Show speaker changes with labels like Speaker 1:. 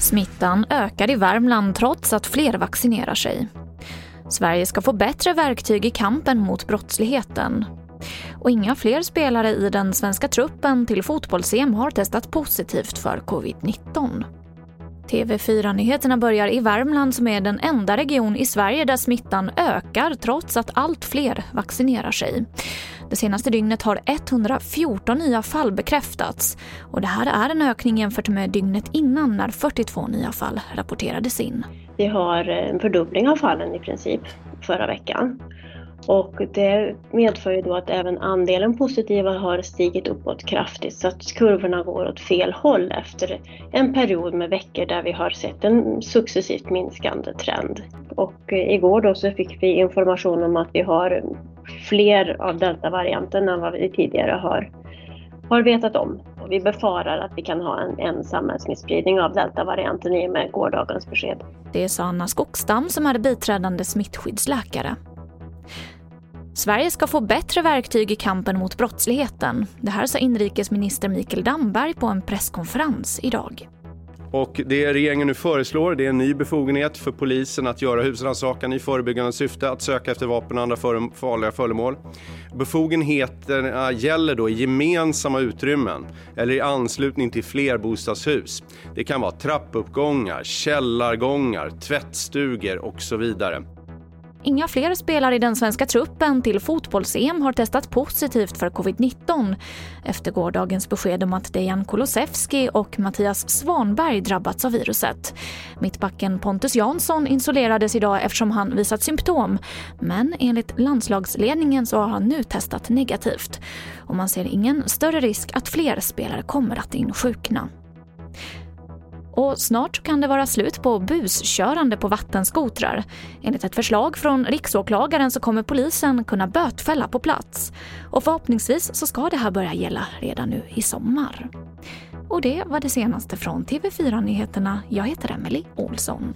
Speaker 1: Smittan ökar i Värmland trots att fler vaccinerar sig. Sverige ska få bättre verktyg i kampen mot brottsligheten. Och inga fler spelare i den svenska truppen till fotbolls-EM har testat positivt för covid-19. TV4-nyheterna börjar i Värmland som är den enda region i Sverige där smittan ökar trots att allt fler vaccinerar sig. Det senaste dygnet har 114 nya fall bekräftats och det här är en ökning jämfört med dygnet innan när 42 nya fall rapporterades in.
Speaker 2: Vi har en fördubbling av fallen i princip förra veckan. Och det medför ju då att även andelen positiva har stigit uppåt kraftigt så att kurvorna går åt fel håll efter en period med veckor där vi har sett en successivt minskande trend. Och igår då så fick vi information om att vi har fler av deltavarianten än vad vi tidigare har, har vetat om. Och vi befarar att vi kan ha en, en samhällssmittspridning av deltavarianten i och med gårdagens besked.
Speaker 1: Det sa Anna Skogstam som är biträdande smittskyddsläkare. Sverige ska få bättre verktyg i kampen mot brottsligheten. Det här sa inrikesminister Mikael Damberg på en presskonferens idag.
Speaker 3: Och det regeringen nu föreslår det är en ny befogenhet för polisen att göra husrannsakan i förebyggande syfte att söka efter vapen och andra farliga föremål. Befogenheterna äh, gäller då i gemensamma utrymmen eller i anslutning till flerbostadshus. Det kan vara trappuppgångar, källargångar, tvättstugor och så vidare.
Speaker 1: Inga fler spelare i den svenska truppen till fotbolls-EM har testat positivt för covid-19 efter gårdagens besked om att Dejan Kulusevski och Mattias Svanberg drabbats av viruset. Mittbacken Pontus Jansson isolerades idag eftersom han visat symptom men enligt landslagsledningen så har han nu testat negativt och man ser ingen större risk att fler spelare kommer att insjukna. Och snart kan det vara slut på buskörande på vattenskotrar. Enligt ett förslag från riksåklagaren så kommer polisen kunna bötfälla på plats. Och förhoppningsvis så ska det här börja gälla redan nu i sommar. Och det var det senaste från TV4 Nyheterna. Jag heter Emily Olsson.